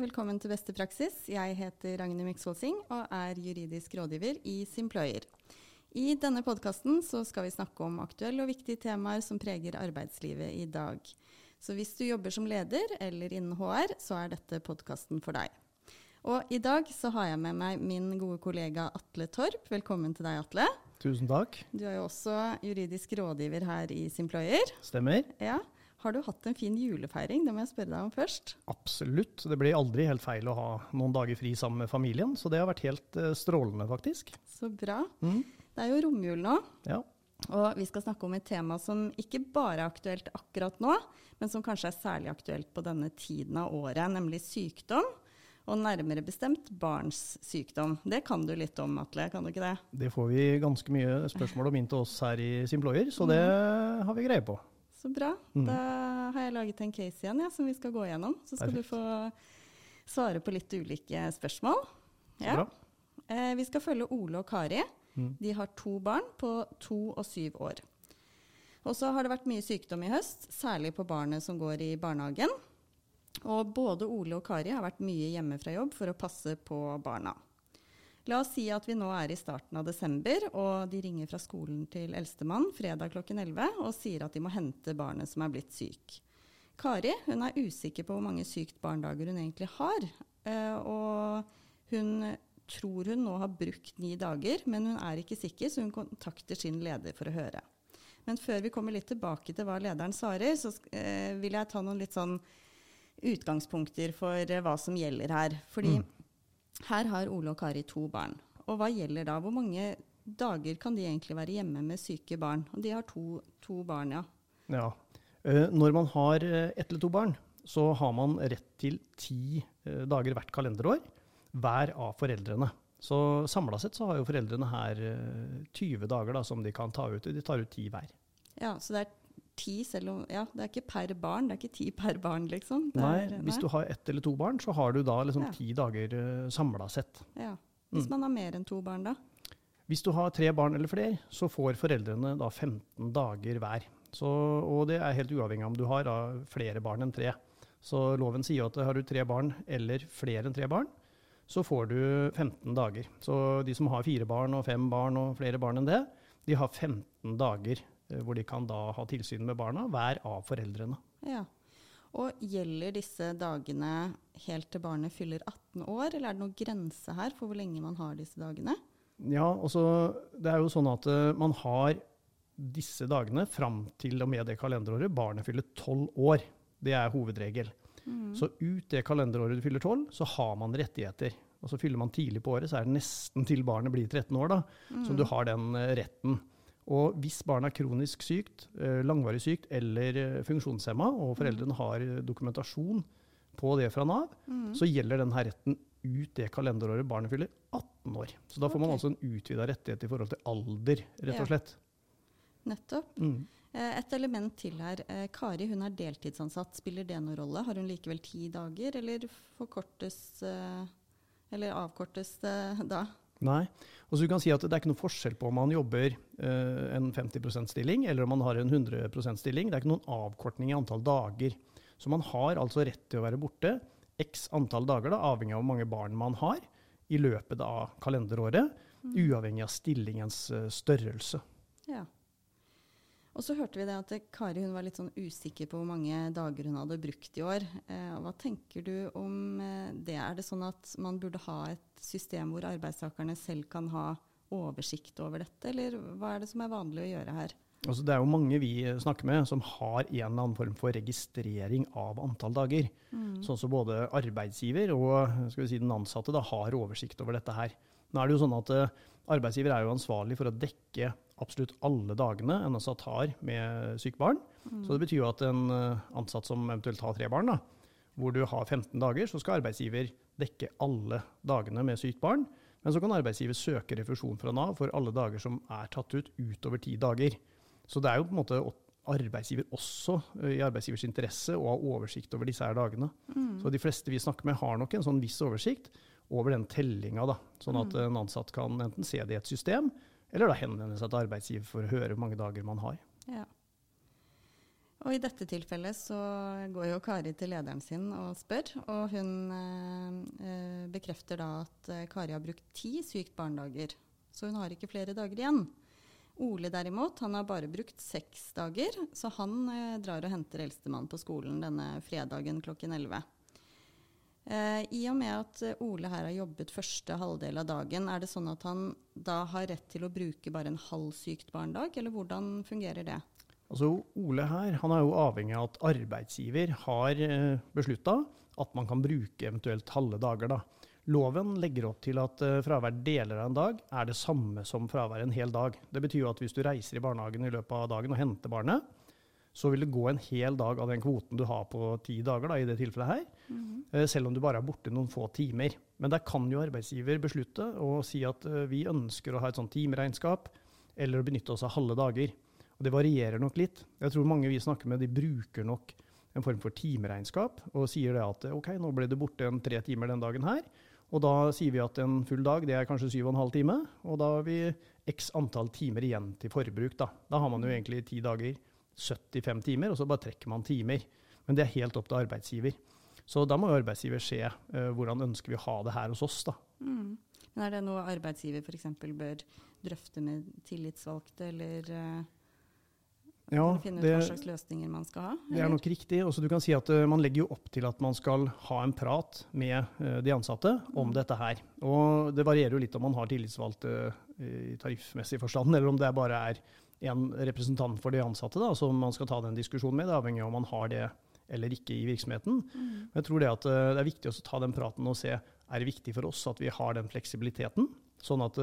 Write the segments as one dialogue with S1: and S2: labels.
S1: og velkommen til Beste praksis. Jeg heter Ragnhild Myksvold Singh og er juridisk rådgiver i Simployer. I denne podkasten skal vi snakke om aktuelle og viktige temaer som preger arbeidslivet i dag. Så hvis du jobber som leder eller innen HR, så er dette podkasten for deg. Og i dag så har jeg med meg min gode kollega Atle Torp. Velkommen til deg, Atle.
S2: Tusen takk.
S1: Du er jo også juridisk rådgiver her i Simployer.
S2: Stemmer.
S1: Ja. Har du hatt en fin julefeiring? Det må jeg spørre deg om først.
S2: Absolutt. Det blir aldri helt feil å ha noen dager fri sammen med familien, så det har vært helt uh, strålende, faktisk.
S1: Så bra. Mm. Det er jo romjul nå.
S2: Ja.
S1: Og vi skal snakke om et tema som ikke bare er aktuelt akkurat nå, men som kanskje er særlig aktuelt på denne tiden av året, nemlig sykdom. Og nærmere bestemt barns sykdom. Det kan du litt om, Atle, kan du ikke det?
S2: Det får vi ganske mye spørsmål om inn til oss her i Simployer, så det mm. har vi greie på.
S1: Så bra. Mm. Da har jeg laget en case igjen ja, som vi skal gå gjennom. Så skal Perfekt. du få svare på litt ulike spørsmål. Ja. Eh, vi skal følge Ole og Kari. Mm. De har to barn på to og syv år. Og så har det vært mye sykdom i høst, særlig på barnet som går i barnehagen. Og både Ole og Kari har vært mye hjemme fra jobb for å passe på barna. La oss si at vi nå er i starten av desember, og de ringer fra skolen til eldstemann fredag klokken 11 og sier at de må hente barnet som er blitt syk. Kari hun er usikker på hvor mange sykt barndager hun egentlig har. Eh, og hun tror hun nå har brukt ni dager, men hun er ikke sikker, så hun kontakter sin leder for å høre. Men før vi kommer litt tilbake til hva lederen svarer, så eh, vil jeg ta noen litt sånn utgangspunkter for eh, hva som gjelder her. Fordi mm. Her har Ole og Kari to barn. Og hva gjelder da? Hvor mange dager kan de egentlig være hjemme med syke barn? Og de har to, to barn, ja.
S2: ja. Eh, når man har eh, ett eller to barn, så har man rett til ti eh, dager hvert kalenderår hver av foreldrene. Så samla sett så har jo foreldrene her 20 dager da, som de kan ta ut. De tar ut ti hver.
S1: Ja, så det er ti, selv om Ja, det er ikke per barn, det er ikke ti per barn, liksom.
S2: Nei, er, nei, hvis du har ett eller to barn, så har du da liksom ja. ti dager uh, eh, samla sett.
S1: Ja. Hvis mm. man har mer enn to barn, da?
S2: Hvis du har tre barn eller flere, så får foreldrene da 15 dager hver. Så, og det er helt uavhengig av om du har da, flere barn enn tre. Så loven sier at har du tre barn eller flere enn tre barn, så får du 15 dager. Så de som har fire barn og fem barn og flere barn enn det, de har 15 dager hvor de kan da ha tilsyn med barna, hver av foreldrene.
S1: Ja. Og Gjelder disse dagene helt til barnet fyller 18 år, eller er det noen grense her for hvor lenge man har disse dagene?
S2: Ja, også, det er jo sånn at uh, man har disse dagene fram til og med det kalenderåret barnet fyller 12 år. Det er hovedregel. Mm. Så ut det kalenderåret du fyller 12, så har man rettigheter. Og så fyller man tidlig på året, så er det nesten til barnet blir 13 år, da, mm. Så du har den uh, retten. Og hvis barnet er kronisk sykt, eh, langvarig sykt eller eh, funksjonshemma, og foreldrene har eh, dokumentasjon på det fra Nav, mm. så gjelder denne retten ut det kalenderåret barnet fyller 18 år. Så da får okay. man altså en utvida rettighet i forhold til alder, rett og slett.
S1: Ja. Nettopp. Mm. Et element til her. Kari hun er deltidsansatt. Spiller det noen rolle? Har hun likevel ti dager, eller forkortes Eller avkortes da?
S2: Nei. Og så du kan si at Det er ikke noe forskjell på om man jobber uh, en 50 %-stilling eller om man har en 100 %-stilling. Det er ikke noen avkortning i antall dager. Så man har altså rett til å være borte x antall dager, da, avhengig av hvor mange barn man har, i løpet av kalenderåret. Mm. Uavhengig av stillingens uh, størrelse.
S1: Ja. Og så hørte vi det at Kari hun var litt sånn usikker på hvor mange dager hun hadde brukt i år. Eh, hva tenker du om eh, det? Er det sånn at man burde ha et system hvor arbeidstakerne selv kan ha oversikt over dette, eller hva er det som er vanlig å gjøre her?
S2: Altså, det er jo mange vi snakker med som har en eller annen form for registrering av antall dager. Mm. Sånn som både arbeidsgiver og si, den ansatte da, har oversikt over dette her. Nå er det jo sånn at uh, Arbeidsgiver er jo ansvarlig for å dekke absolutt alle dagene en ansatt har med syke barn. Mm. Så det betyr jo at en uh, ansatt som eventuelt har tre barn, da, hvor du har 15 dager, så skal arbeidsgiver dekke alle dagene med sykt barn. Men så kan arbeidsgiver søke refusjon fra Nav for alle dager som er tatt ut utover ti dager. Så det er jo på en måte arbeidsgiver også uh, i arbeidsgivers interesse å ha oversikt over disse her dagene. Mm. Så de fleste vi snakker med, har nok en sånn viss oversikt over den tellinga, da. Sånn at mm. en ansatt kan enten se det i et system, eller da henvende seg til arbeidsgiver for å høre hvor mange dager man har.
S1: Ja. Og i dette tilfellet så går jo Kari til lederen sin og spør, og hun eh, bekrefter da at eh, Kari har brukt ti sykt barnedager. Så hun har ikke flere dager igjen. Ole derimot, han har bare brukt seks dager, så han eh, drar og henter eldstemann på skolen denne fredagen klokken 11. Eh, I og med at Ole her har jobbet første halvdel av dagen, er det sånn at han da har rett til å bruke bare en halv sykt barnedag, eller hvordan fungerer det?
S2: Altså Ole her han er jo avhengig av at arbeidsgiver har eh, beslutta at man kan bruke eventuelt halve dager. da. Loven legger opp til at eh, fravær deler av en dag er det samme som fravær en hel dag. Det betyr jo at hvis du reiser i barnehagen i løpet av dagen og henter barnet, så vil det gå en hel dag av den kvoten du har på ti dager, da, i det tilfellet her. Mm -hmm. Selv om du bare er borte noen få timer. Men der kan jo arbeidsgiver beslutte og si at vi ønsker å ha et sånt timeregnskap, eller å benytte oss av halve dager. Og det varierer nok litt. Jeg tror mange vi snakker med, de bruker nok en form for timeregnskap og sier det at OK, nå ble det borte en tre timer den dagen her. Og da sier vi at en full dag det er kanskje syv og en halv time. Og da har vi x antall timer igjen til forbruk. Da, da har man jo egentlig ti dager, 75 timer, og så bare trekker man timer. Men det er helt opp til arbeidsgiver. Så da må jo arbeidsgiver se uh, hvordan ønsker vi å ha det her hos oss. da. Mm.
S1: Men Er det noe arbeidsgiver f.eks. bør drøfte med tillitsvalgte, eller uh ja, finne ut det, hva slags løsninger man skal ha?
S2: Eller? Det er nok riktig. Også du kan si at uh, Man legger jo opp til at man skal ha en prat med uh, de ansatte om mm. dette her. Og Det varierer jo litt om man har tillitsvalgte i tariffmessig forstand, eller om det bare er en representant for de ansatte da, som man skal ta den diskusjonen med. Det er avhengig av om man har det eller ikke i virksomheten. Mm. Jeg tror det, at, det er viktig å ta den praten og se er det viktig for oss at vi har den fleksibiliteten. Sånn at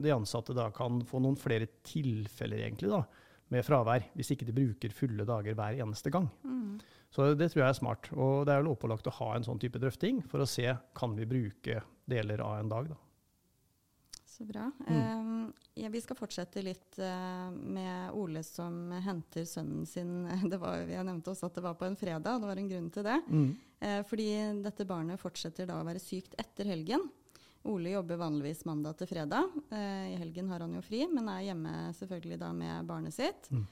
S2: de ansatte da kan få noen flere tilfeller egentlig da, med fravær, hvis ikke de bruker fulle dager hver eneste gang. Mm. Så det tror jeg er smart. Og det er lovpålagt å ha en sånn type drøfting for å se kan vi bruke deler av en dag. Da.
S1: Så bra. Mm. Uh, ja, vi skal fortsette litt uh, med Ole som henter sønnen sin. Var, jeg nevnte også at det var på en fredag, det var en grunn til det. Mm. Uh, fordi dette barnet fortsetter da å være sykt etter helgen. Ole jobber vanligvis mandag til fredag. I helgen har han jo fri, men er hjemme selvfølgelig da med barnet sitt. Mm.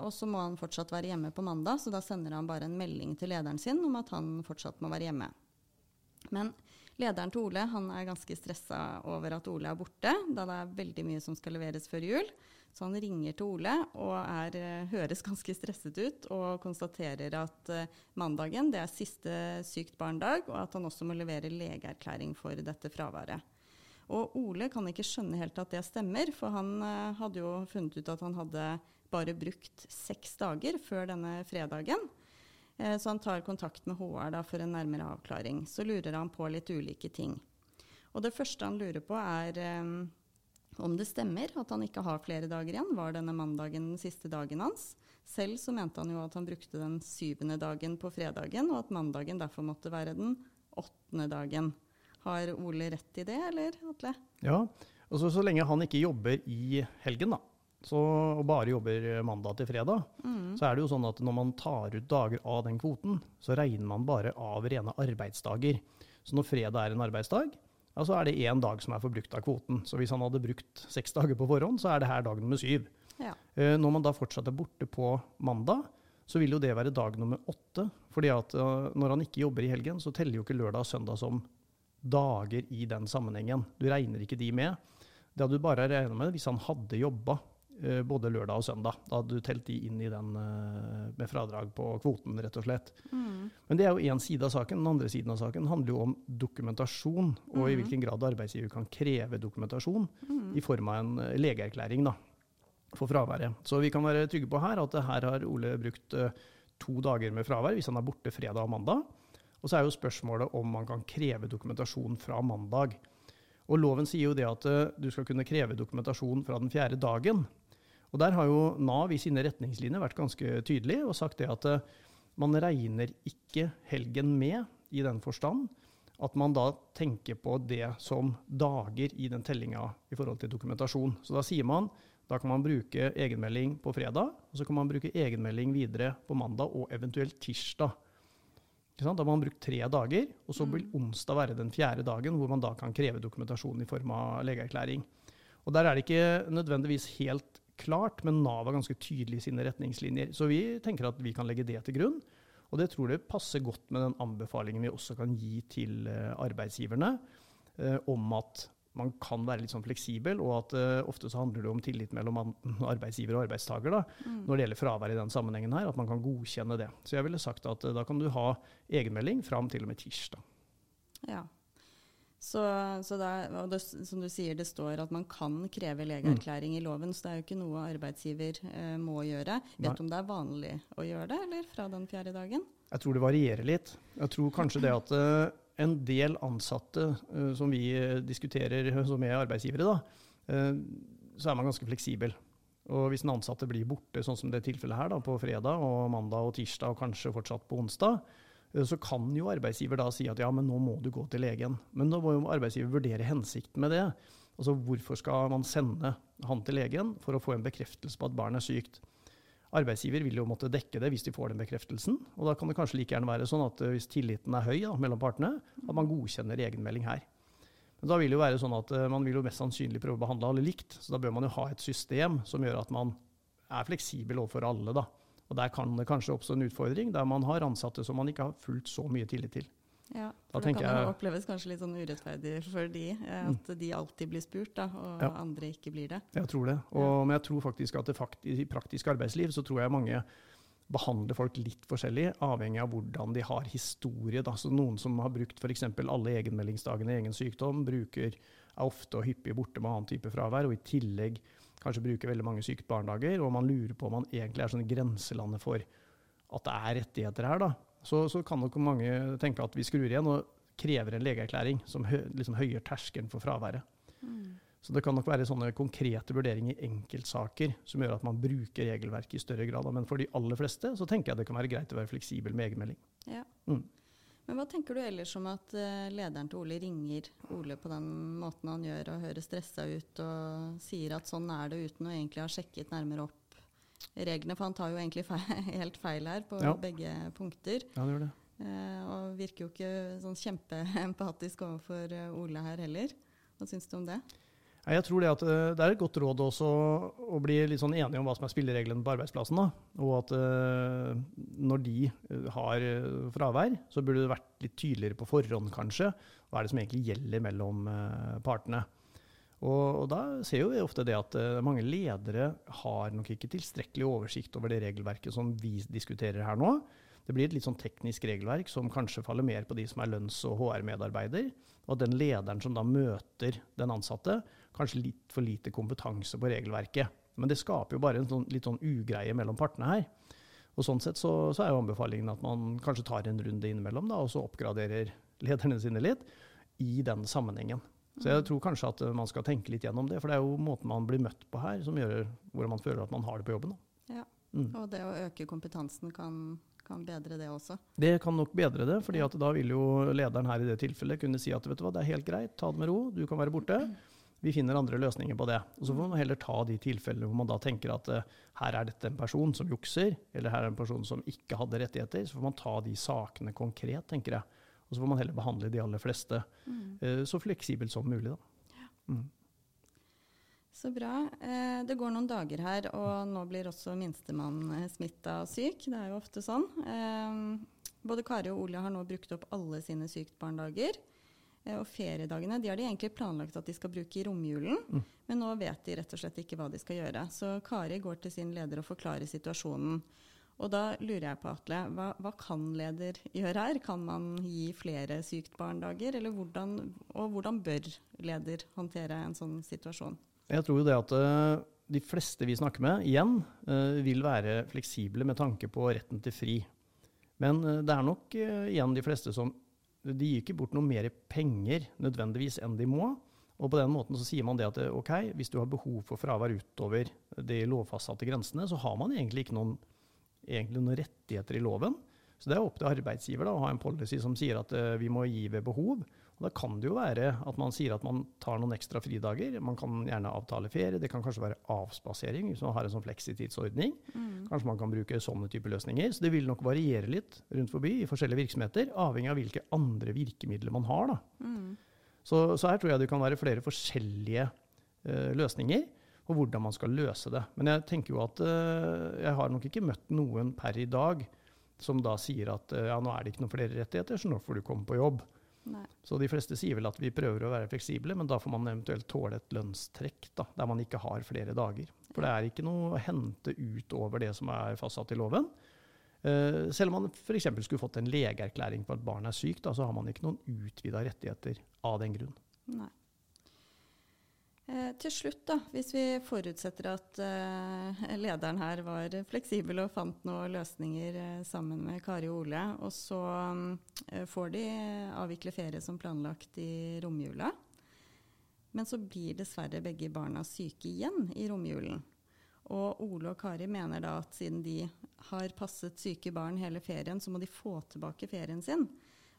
S1: Og så må han fortsatt være hjemme på mandag, så da sender han bare en melding til lederen sin om at han fortsatt må være hjemme. Men lederen til Ole han er ganske stressa over at Ole er borte, da det er veldig mye som skal leveres før jul. Så han ringer til Ole og er, eh, høres ganske stresset ut og konstaterer at uh, mandagen det er siste sykt barn-dag, og at han også må levere legeerklæring for dette fraværet. Og Ole kan ikke skjønne helt at det stemmer, for han uh, hadde jo funnet ut at han hadde bare brukt seks dager før denne fredagen. Uh, så han tar kontakt med HR da, for en nærmere avklaring. Så lurer han på litt ulike ting. Og det første han lurer på, er um, om det stemmer at han ikke har flere dager igjen, var denne mandagen den siste dagen hans. Selv så mente han jo at han brukte den syvende dagen på fredagen, og at mandagen derfor måtte være den åttende dagen. Har Ole rett i det, eller Atle?
S2: Ja, altså så lenge han ikke jobber i helgen, da, så, og bare jobber mandag til fredag, mm. så er det jo sånn at når man tar ut dager av den kvoten, så regner man bare av rene arbeidsdager. Så når fredag er en arbeidsdag, ja, så er det én dag som er forbrukt av kvoten. Så hvis han hadde brukt seks dager på forhånd, så er det her dag nummer syv. Ja. Eh, når man da fortsatt er borte på mandag, så vil jo det være dag nummer åtte. fordi at uh, når han ikke jobber i helgen, så teller jo ikke lørdag og søndag som dager i den sammenhengen. Du regner ikke de med. Det hadde du bare regna med hvis han hadde jobba Eh, både lørdag og søndag. Da hadde du telt de inn i den eh, med fradrag på kvoten, rett og slett. Mm. Men det er jo én side av saken. Den andre siden av saken handler jo om dokumentasjon, og mm. i hvilken grad arbeidsgiver kan kreve dokumentasjon mm. i form av en eh, legeerklæring da, for fraværet. Så vi kan være trygge på her at her har Ole brukt to dager med fravær hvis han er borte fredag og mandag. Og så er jo spørsmålet om man kan kreve dokumentasjon fra mandag. Og Loven sier jo det at du skal kunne kreve dokumentasjon fra den fjerde dagen. Og Der har jo Nav i sine retningslinjer vært ganske tydelig og sagt det at eh, man regner ikke helgen med i den forstand at man da tenker på det som dager i den tellinga i forhold til dokumentasjon. Så da sier man da kan man bruke egenmelding på fredag, og så kan man bruke egenmelding videre på mandag og eventuelt tirsdag. Da har man brukt tre dager, og så vil mm. onsdag være den fjerde dagen hvor man da kan kreve dokumentasjon i form av legeerklæring. Og Der er det ikke nødvendigvis helt klart, men Nav er ganske tydelig i sine retningslinjer. Så vi tenker at vi kan legge det til grunn. Og det tror jeg passer godt med den anbefalingen vi også kan gi til eh, arbeidsgiverne eh, om at man kan være litt sånn fleksibel, og at uh, ofte så handler det om tillit mellom arbeidsgiver og arbeidstaker da, mm. når det gjelder fravær i den sammenhengen her, at man kan godkjenne det. Så jeg ville sagt at uh, da kan du ha egenmelding fram til og med tirsdag.
S1: Ja. Så, så og det, som du sier, det står at man kan kreve legeerklæring mm. i loven, så det er jo ikke noe arbeidsgiver eh, må gjøre. Vet du om det er vanlig å gjøre det, eller fra den fjerde dagen?
S2: Jeg tror det varierer litt. Jeg tror kanskje det at en del ansatte eh, som vi eh, diskuterer som er arbeidsgivere, da, uh, så er man ganske fleksibel. Og hvis en ansatte blir borte, sånn som det tilfellet her, da, på fredag og mandag og tirsdag og kanskje fortsatt på onsdag, så kan jo arbeidsgiver da si at ja, men nå må du gå til legen. Men da må jo arbeidsgiver vurdere hensikten med det. Altså hvorfor skal man sende han til legen for å få en bekreftelse på at barnet er sykt? Arbeidsgiver vil jo måtte dekke det hvis de får den bekreftelsen. Og da kan det kanskje like gjerne være sånn at eh, hvis tilliten er høy da, mellom partene, at man godkjenner egenmelding her. Men da vil det jo være sånn at uh, man vil jo mest sannsynlig prøve å behandle alle likt. Så da bør man jo ha et system som gjør at man er fleksibel overfor alle. da. Og der kan det kanskje oppstå en utfordring der man har ansatte som man ikke har fulgt så mye tillit til.
S1: Ja, for det kan jo oppleves kanskje litt sånn urettferdig for de, eh, at mm. de alltid blir spurt, da, og ja. andre ikke blir det.
S2: Jeg tror det. Og, ja. Men jeg tror faktisk at faktisk, i praktisk arbeidsliv så tror jeg mange behandler folk litt forskjellig, avhengig av hvordan de har historie. Da. Så noen som har brukt f.eks. alle egenmeldingsdagene i egen sykdom, bruker, er ofte og hyppig borte med annen type fravær, og i tillegg kanskje bruker veldig mange syke barnedager, og man lurer på om man egentlig er sånn grenselandet for at det er rettigheter her. da så, så, kan nok mange tenke at vi skrur igjen og krever en legeerklæring som hø, liksom høyer terskelen for fraværet. Mm. Så det kan nok være sånne konkrete vurderinger i enkeltsaker som gjør at man bruker regelverket i større grad. Men for de aller fleste så tenker jeg det kan være greit å være fleksibel med egenmelding. Ja.
S1: Mm. Men hva tenker du ellers om at uh, lederen til Ole ringer Ole på den måten han gjør, og høres stressa ut og sier at sånn er det, uten å egentlig ha sjekket nærmere opp reglene, for han tar jo egentlig feil, helt feil her på ja. begge punkter.
S2: Ja, det gjør det.
S1: Eh, og virker jo ikke sånn kjempeempatisk overfor eh, Ole her heller. Hva syns du om det?
S2: Jeg tror det, at, det, er et godt råd også å bli litt sånn enige om hva som er spillereglene på arbeidsplassen. Da. Og at uh, når de har fravær, så burde det vært litt tydeligere på forhånd, kanskje. Hva er det som egentlig gjelder mellom partene. Og, og, da ser vi ofte det at mange ledere har nok ikke tilstrekkelig oversikt over det regelverket som vi diskuterer her nå. Det blir et litt sånn teknisk regelverk som kanskje faller mer på de som er lønns- og HR-medarbeider. Og at den lederen som da møter den ansatte, kanskje litt for lite kompetanse på regelverket. Men det skaper jo bare en sånn, litt sånn ugreie mellom partene her. Og sånn sett så, så, er jo anbefalingen at man kanskje tar en runde innimellom, da, og så oppgraderer lederne sine litt i den sammenhengen. Så jeg tror kanskje at man skal tenke litt gjennom det, for det er jo måten man blir møtt på her, som gjør hvor man føler at man har det på jobben.
S1: Da. Ja, mm. Og det å øke kompetansen kan, kan, bedre det også?
S2: Det kan nok bedre det, fordi da vil jo lederen her i det tilfellet kunne si at vet du hva, det er helt greit, ta det med ro, du kan være borte. Vi finner andre løsninger på det. Og Så får man heller ta de tilfellene hvor man da tenker at uh, her er dette en person som jukser, eller her er en person som ikke hadde rettigheter. Så får man ta de sakene konkret, tenker jeg. Og så får man heller behandle de aller fleste mm. uh, så fleksibelt som mulig. Da. Ja. Mm.
S1: Så bra. Eh, det går noen dager her, og nå blir også minstemann smitta og syk. Det er jo ofte sånn. Eh, både Kari og Ole har nå brukt opp alle sine syktbarndager. Eh, og feriedagene de har de egentlig planlagt at de skal bruke i romjulen, mm. men nå vet de rett og slett ikke hva de skal gjøre. Så Kari går til sin leder og forklarer situasjonen. Og da lurer jeg på, Atle, hva, hva, kan leder gjøre her? Kan man gi flere syktbarndager? eller hvordan, og hvordan bør leder håndtere en sånn situasjon?
S2: Jeg tror jo det at uh, de fleste vi snakker med, igjen, uh, vil være fleksible med tanke på retten til fri. Men uh, det er nok igjen de fleste som de gir ikke bort noe mer penger nødvendigvis enn de må. Og på den måten så sier man det at ok, hvis du har behov for fravær utover de lovfastsatte grensene, så har man egentlig ikke noen egentlig noen rettigheter i loven. Så det er opp til arbeidsgiver da, å ha en policy som sier at vi må gi ved behov. Og Da kan det jo være at man sier at man tar noen ekstra fridager. Man kan gjerne avtale ferie. Det kan kanskje være avspasering hvis man har en sånn fleksitidsordning. Mm. Kanskje man kan bruke sånne typer løsninger. Så det vil nok variere litt rundt forbi i forskjellige virksomheter, avhengig av hvilke andre virkemidler man har. Mm. Så, så, her tror jeg det kan være flere forskjellige uh, løsninger. og hvordan man skal løse det. Men jeg tenker jo at uh, jeg har nok ikke møtt noen per i dag som da sier at uh, ja, nå er det ikke noen flere rettigheter, så nå får du komme på jobb. Nei. Så de fleste sier vel at vi prøver å være fleksible, men da får man eventuelt tåle et lønnstrekk da, der man ikke har flere dager. For det er ikke noe å hente utover det som er fastsatt i loven. Uh, selv om man f.eks. skulle fått en legeerklæring på at barn er sykt, da, så har man ikke noen utvida rettigheter av den grunn.
S1: Nei. Eh, til slutt, da, hvis vi forutsetter at eh, lederen her var fleksibel og fant noen løsninger eh, sammen med Kari og Ole, og så eh, får de avvikle ferie som planlagt i romjula. Men så blir dessverre begge barna syke igjen i romjulen. Og Ole og Kari mener da at siden de har passet syke barn hele ferien, så må de få tilbake ferien sin.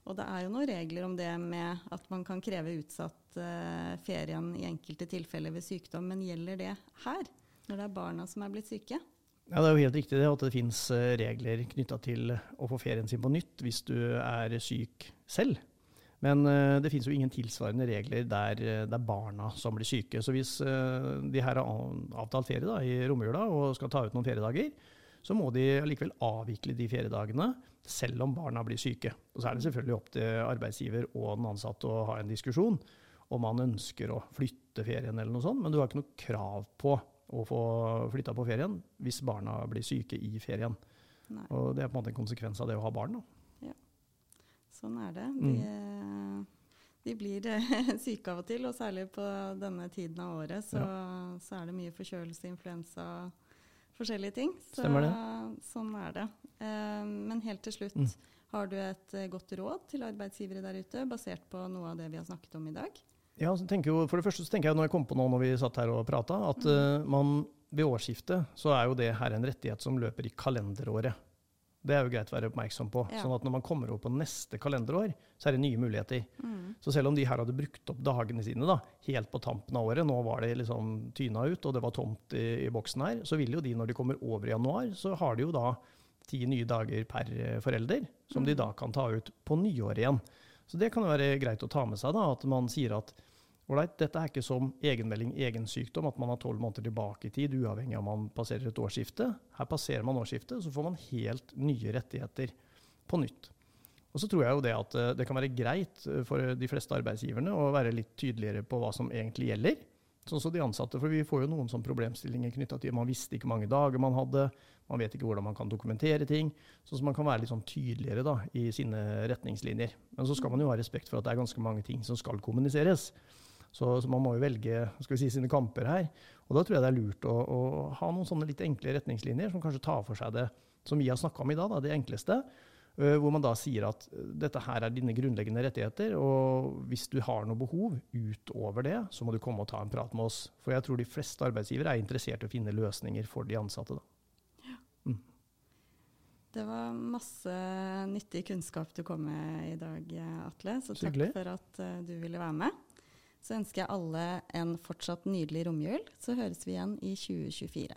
S1: Og det er jo noen regler om det med at man kan kreve utsatt uh, ferien i enkelte tilfeller ved sykdom, men gjelder det her, når det er barna som er blitt syke?
S2: Ja, Det er jo helt riktig det, at det finnes uh, regler knytta til å få ferien sin på nytt hvis du er syk selv. Men det finnes jo ingen tilsvarende regler der det er barna som blir syke. Så hvis de her har avtalt ferie da, i romjula og skal ta ut noen feriedager, så må de likevel avvikle de feriedagene selv om barna blir syke. Og Så er det selvfølgelig opp til arbeidsgiver og den ansatte å ha en diskusjon om man ønsker å flytte ferien eller noe sånt, men du har ikke noe krav på å få flytta på ferien hvis barna blir syke i ferien. Nei. Og Det er på en måte en konsekvens av det å ha barn. Da.
S1: Ja, sånn er det. De, mm. de blir syke av og til, og særlig på denne tiden av året så, ja. så er det mye forkjølelse, influensa forskjellige ting. Så, Stemmer det. Sånn er det. Uh, men helt til slutt, mm. har du et uh, godt råd til arbeidsgivere der ute, basert på noe av det vi har snakket om i dag?
S2: Ja, jo, For det første så tenker jeg når jeg kom på nå når vi satt her og prata, at mm. uh, man ved årsskiftet så er jo det her en rettighet som løper i kalenderåret. Det er jo greit å være oppmerksom på. Ja. Sånn at når man kommer opp på neste kalenderår, så er det nye muligheter. Mm. Så selv om de her hadde brukt opp dagene sine da, helt på tampen av året, nå var det liksom tyna ut og det var tomt i, i boksen her, så vil jo de når de kommer over i januar, så har de jo da ti nye dager per eh, forelder, som mm. de da kan ta ut på nyåret igjen. Så det kan jo være greit å ta med seg, da, at man sier at Ålreit, dette er ikke som egenmelding, egen sykdom, at man har tolv måneder tilbake i tid, uavhengig av om man passerer et årsskifte. Her passerer man årsskiftet, så får man helt nye rettigheter på nytt. Og så tror jeg jo det at eh, det kan være greit eh, for de fleste arbeidsgiverne å være litt tydeligere på hva som egentlig gjelder. Sånn som de ansatte, for vi får jo noen sånne problemstillinger knytta til man visste ikke mange dager man hadde, man vet ikke hvordan man kan dokumentere ting. Sånn som man kan være litt sånn tydeligere da, i sine retningslinjer. Men så skal man jo ha respekt for at det er ganske mange ting som skal kommuniseres. Så, så, man må jo velge skal vi si, sine kamper her. Og da tror jeg det er lurt å, å ha noen sånne litt enkle retningslinjer som kanskje tar for seg det som vi har snakka om i dag, da, det enkleste. Uh, hvor man da sier at dette her er dine grunnleggende rettigheter, og hvis du har noe behov utover det, så må du komme og ta en prat med oss. For jeg tror de fleste arbeidsgivere er interessert i å finne løsninger for de ansatte. da. Ja. Mm.
S1: Det var masse nyttig kunnskap du kom med i dag, Atle. Så takk for at uh, du ville være med. Så ønsker jeg alle en fortsatt nydelig romjul. Så høres vi igjen i 2024.